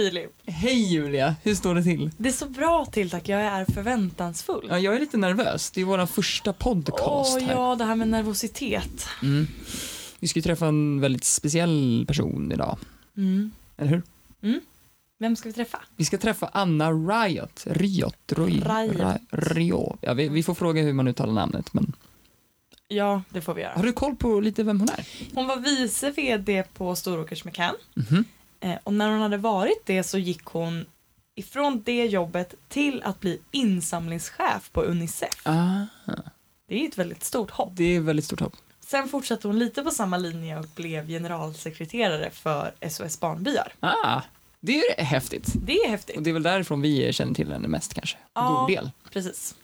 Filip. Hej Julia, hur står det till? Det är så bra till tack, jag är förväntansfull. Ja, jag är lite nervös. Det är vår första podcast Åh här. ja, det här med nervositet. Mm. Vi ska ju träffa en väldigt speciell person idag, Mm. eller hur? Vem ska vi träffa? Vi ska träffa Anna Riot. Riot. Roy, Riot. Rio. Ja, vi, vi får fråga hur man uttalar namnet, men Ja, det får vi göra. har du koll på lite vem hon är? Hon var vice vd på Storåkers McCann. Mhm. Eh, och när hon hade varit det så gick hon ifrån det jobbet till att bli insamlingschef på Unicef. Ah, Det är ett väldigt stort hopp. det är väldigt stort hopp. Sen fortsatte hon lite på samma linje och blev generalsekreterare för SOS Barnbyar. Ah, det är häftigt. Det är häftigt. Och det är väl därifrån vi känner till henne mest kanske. Ja. God del. Precis.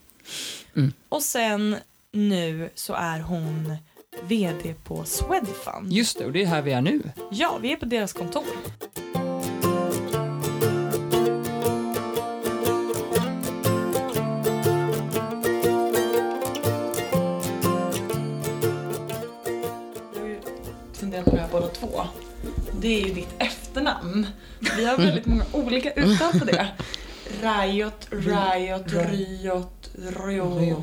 Mm. Och sen nu så är hon vd på Swedfund. Just det, och det är här vi är nu. Ja, vi är på deras kontor. Båda två. Det är ju ditt efternamn. Vi har väldigt många olika uttal på det. Riot, Riot, Riot, Rio.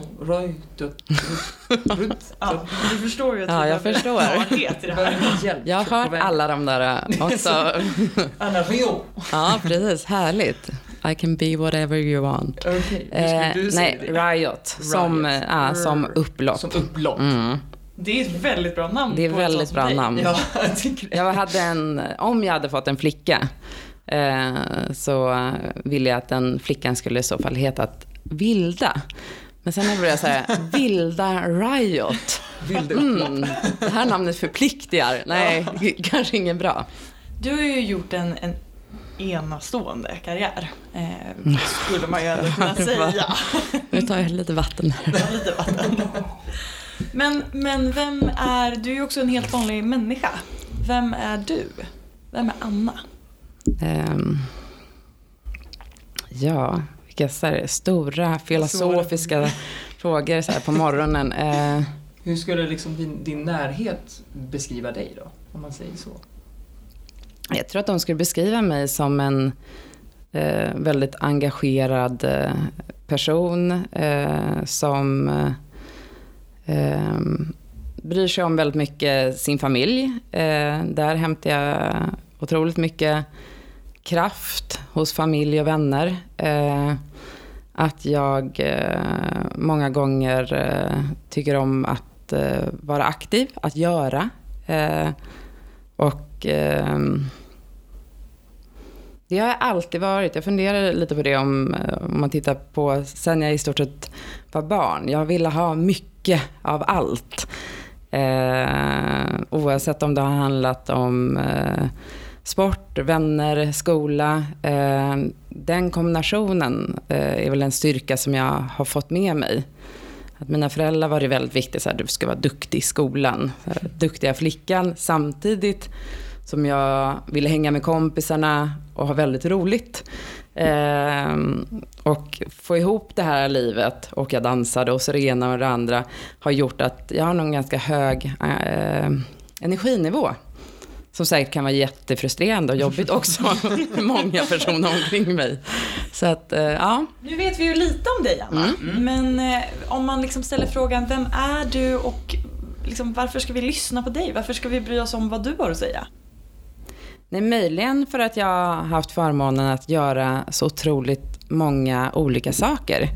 Ja, du förstår ju att Ja, jag förstår. klarhet i det här. Jag har hört alla de där äh, också. Anna Rio. Ja, precis. Härligt. I can be whatever you want. Okej, Eh, nej, Riot. Som, Riot. ja, som upplopp. Som upplopp. Mm. Det är ett väldigt bra namn. Det är en väldigt bra namn. Ja, jag. Jag hade en, om jag hade fått en flicka eh, så eh, ville jag att den flickan skulle i så fall heta Vilda. Men sen när jag började säga Vilda Riot. Mm, det här namnet förpliktigar. Nej, kanske inget bra. Du har ju gjort en, en enastående karriär. Eh, skulle man ju ändå kunna säga. Nu tar jag lite vatten här. Ja, Lite vatten. Men, men vem är, du är ju också en helt vanlig människa. Vem är du? Vem är Anna? Ehm, ja, vilka så här, stora filosofiska frågor så här, på morgonen. Eh, Hur skulle liksom din, din närhet beskriva dig då? Om man säger så. jag tror att de skulle beskriva mig som en eh, väldigt engagerad eh, person eh, som eh, bryr sig om väldigt mycket sin familj. Eh, där hämtar jag otroligt mycket kraft hos familj och vänner. Eh, att jag eh, många gånger eh, tycker om att eh, vara aktiv, att göra. Eh, och eh, det har jag alltid varit. Jag funderar lite på det om, eh, om man tittar på sen jag i stort sett var barn. Jag ville ha mycket av allt. Eh, oavsett om det har handlat om eh, sport, vänner, skola. Eh, den kombinationen eh, är väl en styrka som jag har fått med mig. Att mina föräldrar var det väldigt viktigt, så här, du ska vara duktig i skolan. Här, duktiga flickan samtidigt som jag ville hänga med kompisarna och ha väldigt roligt. Eh, och få ihop det här livet och jag dansade och så det ena och det andra har gjort att jag har nog en ganska hög eh, eh energinivå. Som säkert kan vara jättefrustrerande och jobbigt också för många personer omkring mig. Så att, eh, ja. Nu vet vi ju lite om dig Anna. Men eh, om man liksom ställer frågan, vem är du och liksom, varför ska vi lyssna på dig? Varför ska vi bry oss om vad du har att säga? Nej, möjligen för att jag har haft förmånen att göra så otroligt många olika saker.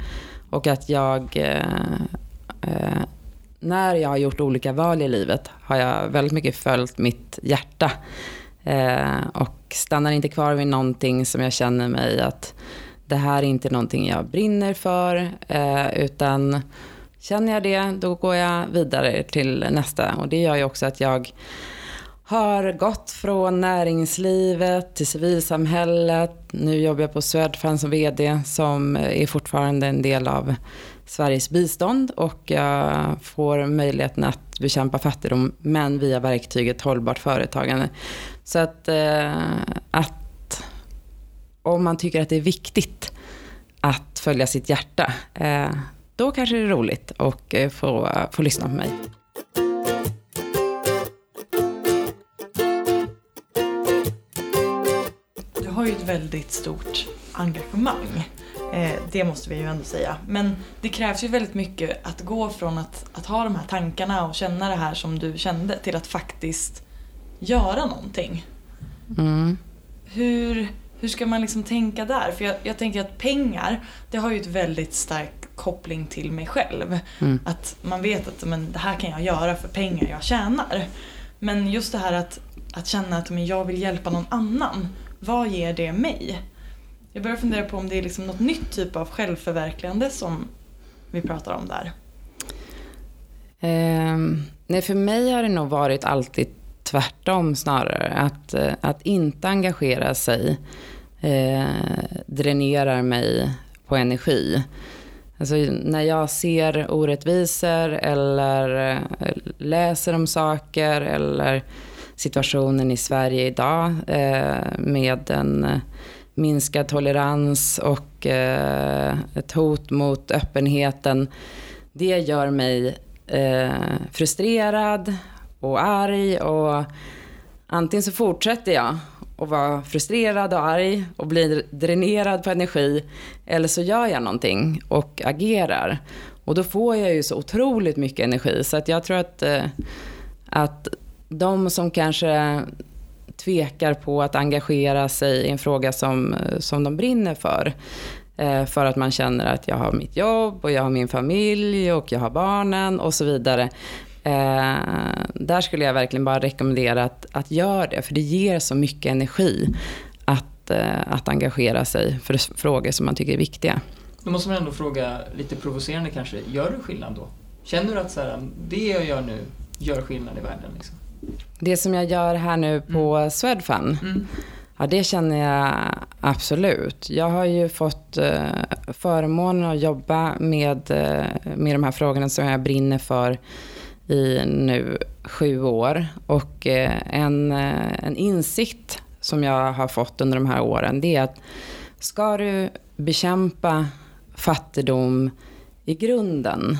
Och att jag, eh, eh, när jag har gjort olika val i livet, har jag väldigt mycket följt mitt hjärta. Eh, och stannar inte kvar vid någonting som jag känner mig att det här är inte någonting jag brinner för. Eh, utan känner jag det, då går jag vidare till nästa. Och det gör ju också att jag har gått från näringslivet till civilsamhället. Nu jobbar jag på Swedfund som VD som är fortfarande en del av Sveriges bistånd och jag får möjligheten att bekämpa fattigdom men via verktyget hållbart företagande. Så att, eh, att om man tycker att det är viktigt att följa sitt hjärta, eh, då kanske det är roligt att få, få lyssna på mig. Du har ju ett väldigt stort engagemang. Eh, det måste vi ju ändå säga. Men det krävs ju väldigt mycket att gå från att, att ha de här tankarna och känna det här som du kände till att faktiskt göra någonting. Mm. Hur, hur ska man liksom tänka där? För jag, jag tänker att pengar, det har ju ett väldigt stark koppling till mig själv. Mm. Att man vet att men, det här kan jag göra för pengar jag tjänar. Men just det här att, att känna att men, jag vill hjälpa någon annan. Vad ger det mig? Jag börjar fundera på om det är liksom något nytt typ av självförverkligande som vi pratar om där. Eh, nej, för mig har det nog varit alltid tvärtom snarare. Att, eh, att inte engagera sig eh, dränerar mig på energi. Alltså, när jag ser orättvisor eller eh, läser om saker eller situationen i Sverige idag eh, med en eh, minskad tolerans och eh, ett hot mot öppenheten. Det gör mig eh, frustrerad och arg och antingen så fortsätter jag att vara frustrerad och arg och blir dränerad på energi eller så gör jag någonting och agerar. Och då får jag ju så otroligt mycket energi så att jag tror att, eh, att de som kanske tvekar på att engagera sig i en fråga som, eh, som de brinner för. Eh, för att man känner att jag har mitt jobb och jag har min familj och jag har barnen och så vidare. Eh, där skulle jag verkligen bara rekommendera att, att göra det, för det ger så mycket energi att, eh, att engagera sig för frågor som man tycker är viktiga. Då måste man ändå fråga, lite provocerande kanske, gör du skillnad då? Känner du att så här, det jag gör nu gör skillnad i världen? Liksom? Det som jag gör här nu på mm. Swedfund, mm. ja det känner jag absolut. Jag har ju fått eh, förmånen att jobba med, eh, med de här frågorna som jag brinner för i nu sju år. Och eh, en, eh, en insikt som jag har fått under de här åren, det är att ska du bekämpa fattigdom i grunden,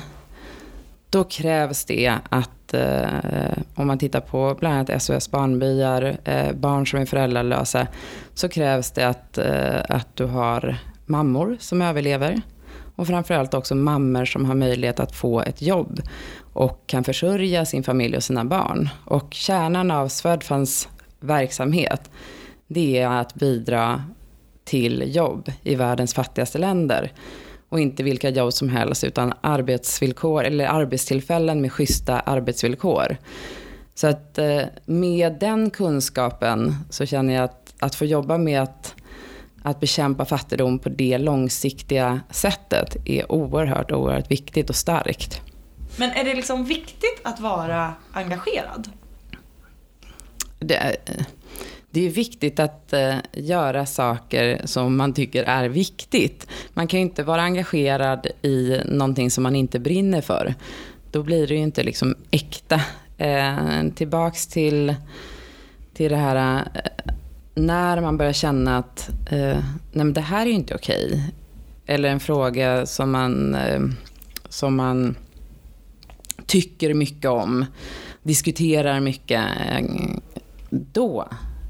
då krävs det att, eh, om man tittar på bland annat SOS Barnbyar, eh, barn som är föräldralösa, så krävs det att, eh, att du har mammor som överlever. Och framförallt också mammor som har möjlighet att få ett jobb och kan försörja sin familj och sina barn. Och kärnan av Swedfunds verksamhet, det är att bidra till jobb i världens fattigaste länder. Och inte vilka jobb som helst, utan arbetsvillkor eller arbetstillfällen med schyssta arbetsvillkor. Så att eh, med den kunskapen så känner jag att, att få jobba med att, att bekämpa fattigdom på det långsiktiga sättet är oerhört, oerhört viktigt och starkt. Men är det liksom viktigt att vara engagerad? Det är, det är viktigt att eh, göra saker som man tycker är viktigt. Man kan ju inte vara engagerad i någonting som man inte brinner för. Då blir det ju inte liksom äkta. Eh, tillbaks till, till det här eh, när man börjar känna att eh, nej men det här är ju inte okej. Eller en fråga som man, eh, som man tycker mycket om, diskuterar mycket, eh, då,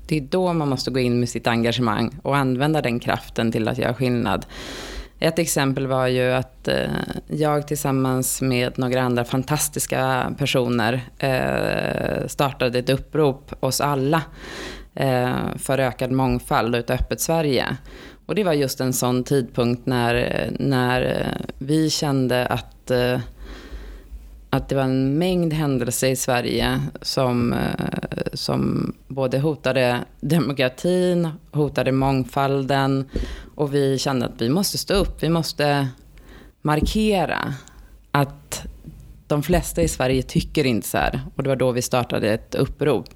det är då man måste gå in med sitt engagemang och använda den kraften till att göra skillnad. Ett exempel var ju att eh, jag tillsammans med några andra fantastiska personer eh, startade ett upprop oss alla eh, för ökad mångfald och ett öppet Sverige. Och det var just en sån tidpunkt när, när vi kände att att det var en mängd händelser i Sverige som, eh, som både hotade demokratin, hotade mångfalden och vi kände att vi måste stå upp, vi måste markera att de flesta i Sverige tycker inte så här. Och det var då vi startade ett upprop.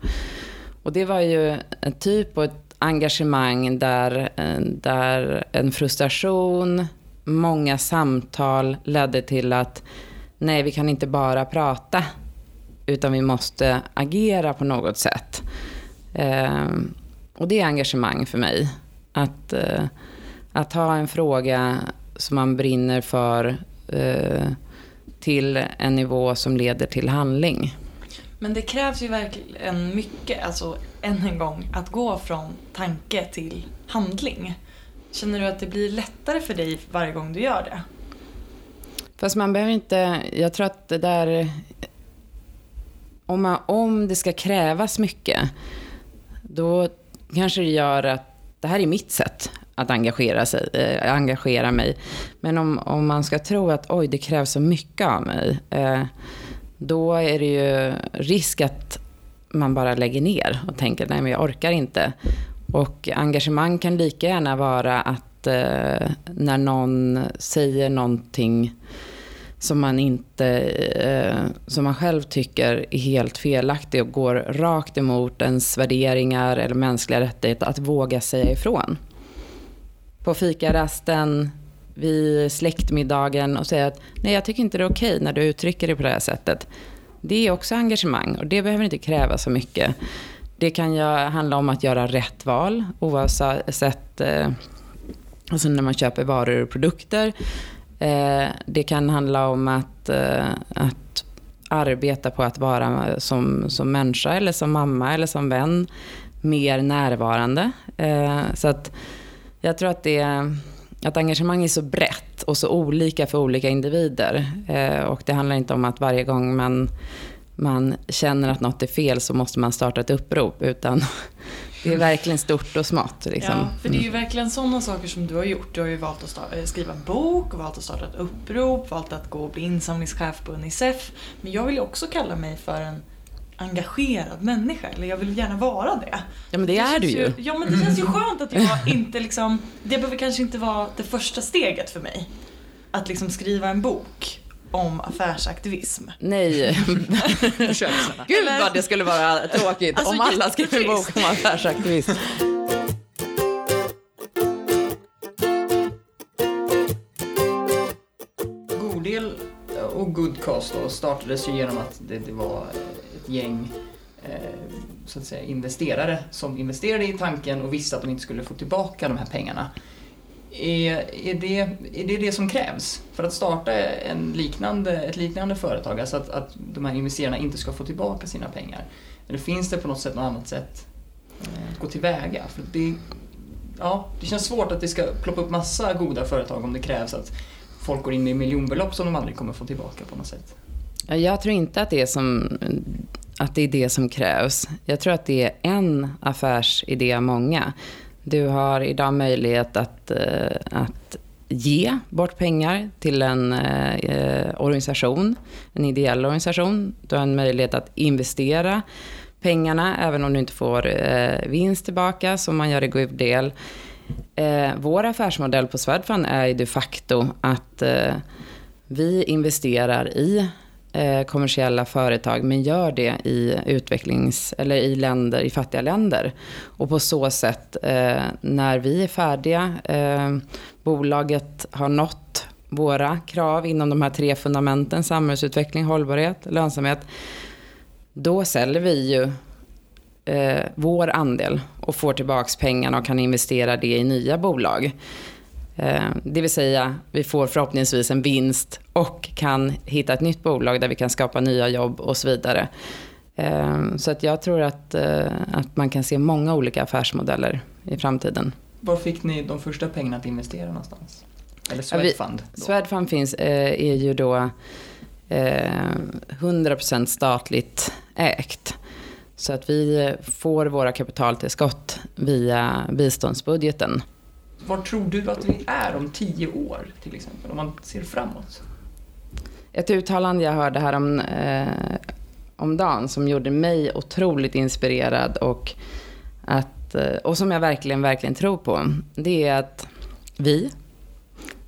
Och det var ju en typ av ett engagemang där, eh, där en frustration, många samtal ledde till att nej, vi kan inte bara prata, utan vi måste agera på något sätt. Eh, och det är engagemang för mig. Att, eh, att ha en fråga som man brinner för eh, till en nivå som leder till handling. Men det krävs ju verkligen mycket, alltså än en gång att gå från tanke till handling. Känner du att det blir lättare för dig varje gång du gör det? Fast man behöver inte... Jag tror att det där... Om, man, om det ska krävas mycket, då kanske det gör att det här är mitt sätt att engagera, sig, äh, engagera mig. Men om, om man ska tro att oj, det krävs så mycket av mig, äh, då är det ju risk att man bara lägger ner och tänker nej, men jag orkar inte. Och engagemang kan lika gärna vara att äh, när någon säger någonting som man inte, eh, som man själv tycker är helt felaktig och går rakt emot ens värderingar eller mänskliga rättigheter, att våga säga ifrån. På fikarasten, vid släktmiddagen och säga att nej, jag tycker inte det är okej när du uttrycker det på det här sättet. Det är också engagemang och det behöver inte kräva så mycket. Det kan ju handla om att göra rätt val oavsett eh, alltså när man köper varor och produkter. Eh, det kan handla om att, eh, att arbeta på att vara som, som människa eller som mamma eller som vän mer närvarande. Eh, så att jag tror att, det, att engagemang är så brett och så olika för olika individer. Och det handlar inte om att varje gång man, man känner att något är fel så måste man starta ett upprop. Utan det är verkligen stort och smått. Liksom. Ja, för det är ju verkligen sådana saker som du har gjort. Du har ju valt att eh, skriva en bok, valt att starta ett upprop, valt att gå och bli insamlingschef på Unicef. Men jag vill ju också kalla mig för en engagerad människa, eller jag vill gärna vara det. Ja men det, det är du ju. ju. Ja men det känns ju skönt att jag inte liksom, det behöver kanske inte vara det första steget för mig. Att liksom skriva en bok om affärsaktivism. Nej. Gud vad det skulle vara tråkigt alltså, om alla skrev en bok om affärsaktivism. Godel och Goodcast då startades ju genom att det, det var ett gäng eh, så att säga, investerare som investerade i tanken och visste att de inte skulle få tillbaka de här pengarna. Är, är, det, är det det som krävs för att starta en liknande, ett liknande företag? Alltså att, att de här investerarna inte ska få tillbaka sina pengar? Eller finns det på något sätt något annat sätt eh, att gå tillväga? För det, ja, det känns svårt att det ska ploppa upp massa goda företag om det krävs att folk går in med miljonbelopp som de aldrig kommer få tillbaka på något sätt. Jag tror inte att det är, som, att det, är det som krävs. Jag tror att det är en affärsidé av många. Du har idag möjlighet att, eh, att ge bort pengar till en eh, organisation, en ideell organisation. Du har en möjlighet att investera pengarna, även om du inte får eh, vinst tillbaka, som man gör i Gooddeal. Eh, vår affärsmodell på Swedfund är de facto att eh, vi investerar i eh, kommersiella företag, men gör det i utvecklings eller i länder, i fattiga länder. Och på så sätt, eh, när vi är färdiga, eh, bolaget har nått våra krav inom de här tre fundamenten, samhällsutveckling, hållbarhet, lönsamhet, då säljer vi ju eh, vår andel och får tillbaka pengarna och kan investera det i nya bolag. Eh, det vill säga, vi får förhoppningsvis en vinst och kan hitta ett nytt bolag där vi kan skapa nya jobb och så vidare. Eh, så att jag tror att, eh, att man kan se många olika affärsmodeller i framtiden. Var fick ni de första pengarna att investera någonstans? Eller Swedfund? Ja, Swedfund finns, är ju då 100% statligt ägt. Så att vi får våra kapitaltillskott via biståndsbudgeten. Var tror du att vi är om tio år till exempel, om man ser framåt? Ett uttalande jag hörde här om, eh, om dagen som gjorde mig otroligt inspirerad och, att, eh, och som jag verkligen, verkligen tror på. Det är att vi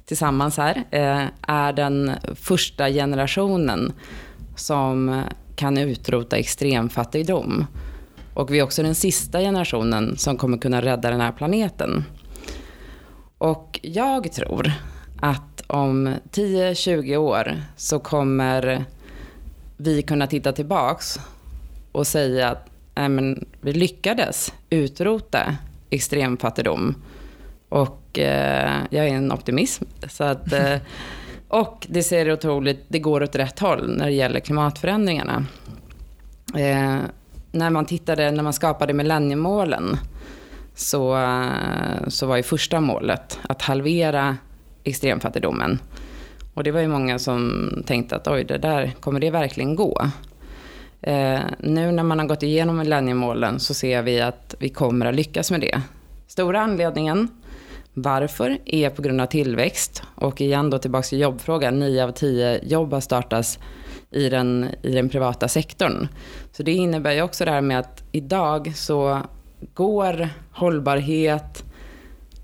tillsammans här eh, är den första generationen som kan utrota extremfattigdom. Och vi är också den sista generationen som kommer kunna rädda den här planeten. Och jag tror att om 10-20 år så kommer vi kunna titta tillbaks och säga att äh, men, vi lyckades utrota extremfattigdom. Och eh, jag är en optimism. Så att, eh, och det ser otroligt, det går åt rätt håll när det gäller klimatförändringarna. Eh, när man tittade, när man skapade millenniemålen så, så var ju första målet att halvera extremfattigdomen. Och det var ju många som tänkte att oj, det där, kommer det verkligen gå? Eh, nu när man har gått igenom millenniemålen så ser vi att vi kommer att lyckas med det. Stora anledningen varför är på grund av tillväxt. Och igen då tillbaka till jobbfrågan, 9 av 10 jobb har startats i den, i den privata sektorn. Så det innebär ju också det här med att idag så går hållbarhet,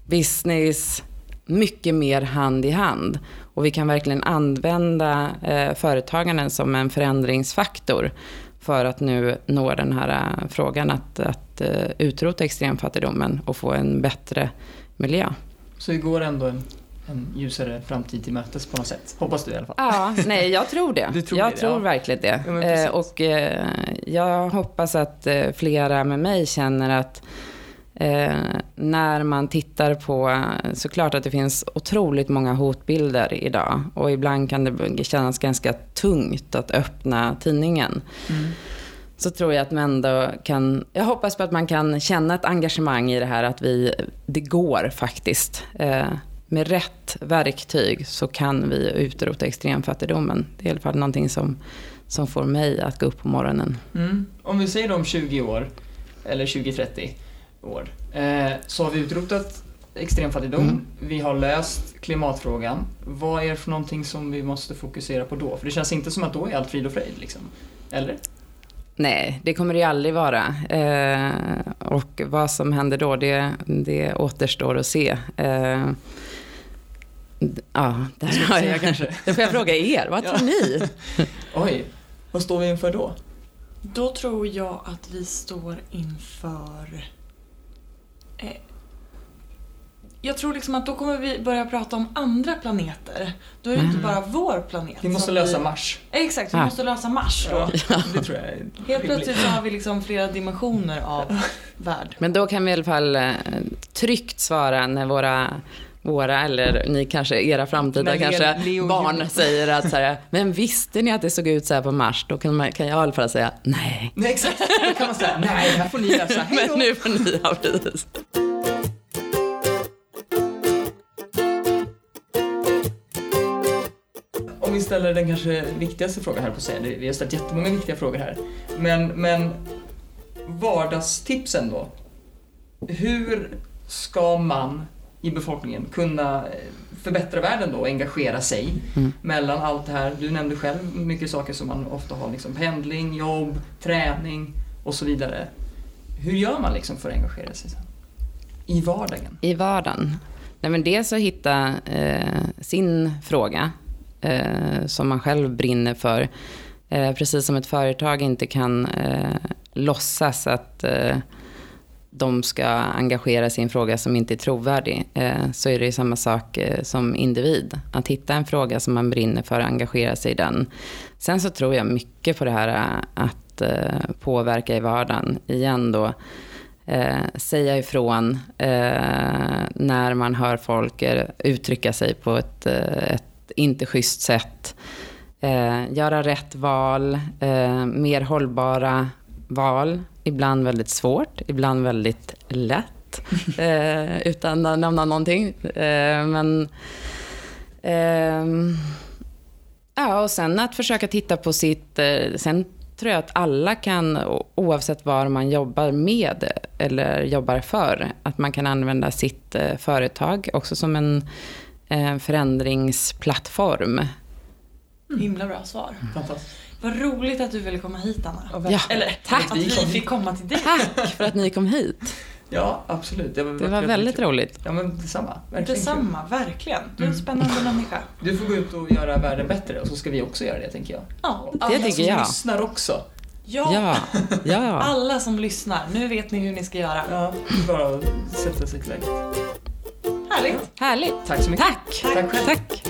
business mycket mer hand i hand. Och vi kan verkligen använda eh, företaganden som en förändringsfaktor för att nu nå den här uh, frågan att, att uh, utrota extremfattigdomen och få en bättre miljö. Så det går ändå en, en ljusare framtid till mötes på något sätt? Hoppas du i alla fall. Ja, nej jag tror det. Tror jag det, tror ja. verkligen det. Ja, eh, och eh, jag hoppas att eh, flera med mig känner att eh, när man tittar på, såklart att det finns otroligt många hotbilder idag och ibland kan det kännas ganska tungt att öppna tidningen. Mm. Så tror jag att man ändå kan, jag hoppas på att man kan känna ett engagemang i det här att vi, det går faktiskt. Eh, med rätt verktyg så kan vi utrota extremfattigdomen. Det är i alla fall någonting som, som får mig att gå upp på morgonen. Mm. Om vi säger om 20 år, eller 20-30 år, eh, så har vi utrotat extremfattigdom, Mm. vi har löst klimatfrågan. Vad är det för någonting som vi måste fokusera på då? För det känns inte som att då är allt frid och fröjd, liksom. Eller? Nej, det kommer det aldrig vara. Eh, och vad som händer då, det, det återstår att se. Eh, ja, det här har säga jag kanske. Det får jag fråga er, vad Ja. tror ni? Oj, vad står vi inför då? Då tror jag att vi står inför... Eh, jag tror liksom att då kommer vi börja prata om andra planeter. Då är det inte Mm. bara vår planet. Vi måste lösa vi... Mars. Exakt, vi Ah. måste lösa Mars då. Ja, det tror jag är Helt rimligt. plötsligt så har vi liksom flera dimensioner av värld. Men då kan vi i alla fall eh, tryggt svara när våra, våra eller ni kanske, era framtida kanske Leo- barn säger att så här, men visste ni att det såg ut så här på Mars? Då kan, man, kan jag i alla fall säga nej. Nej, exakt. Då kan man säga, nej, här får ni lösa. Hej Men nu får ni ha precis. Om vi ställer den kanske viktigaste frågan här på det- vi har ställt jättemånga viktiga frågor här. Men, men vardagstipsen då? Hur ska man i befolkningen kunna eh, förbättra världen då och engagera sig Mm. mellan allt det här? Du nämnde själv mycket saker som man ofta har, liksom pendling, jobb, träning och så vidare. Hur gör man liksom för att engagera sig sen? I vardagen? I vardagen? Nej, men dels att hitta eh, sin fråga eh, som man själv brinner för. Eh, precis som ett företag inte kan eh, låtsas att eh, de ska engagera sig i en fråga som inte är trovärdig, eh, så är det ju samma sak eh, som individ. Att hitta en fråga som man brinner för och engagera sig i den. Sen så tror jag mycket på det här eh, att påverka i vardagen. Igen då, säga ifrån när man hör folk uttrycka sig på ett, ett inte schysst sätt. Eh, göra rätt val, eh, mer hållbara val. Ibland väldigt svårt, ibland väldigt lätt. Eh, utan att nämna någonting. Eh, men... ehm, ja, och sen att försöka titta på sitt... Eh, sen tror jag att alla kan, oavsett var man jobbar med eller jobbar för, att man kan använda sitt eh, företag också som en eh, förändringsplattform. Himla bra svar. Fantastiskt. Vad roligt att du ville komma hit Anna. Ja, Eller tack. att vi fick komma till dig. Tack för att ni kom hit. Ja, absolut. Det var, Det var väldigt roligt. Ja, men detsamma. Verkligen kul. Detsamma, verkligen. Du är en Mm. spännande människa. Du får gå ut och göra världen bättre och så ska vi också göra det, tänker jag. Ja, Och alla tycker som jag. lyssnar också. ja. Ja, ja. Alla som lyssnar, nu vet ni hur ni ska göra. Ja, bara att sätta sig till läge. Härligt. Härligt. Tack så mycket. Tack. Tack själv. Tack.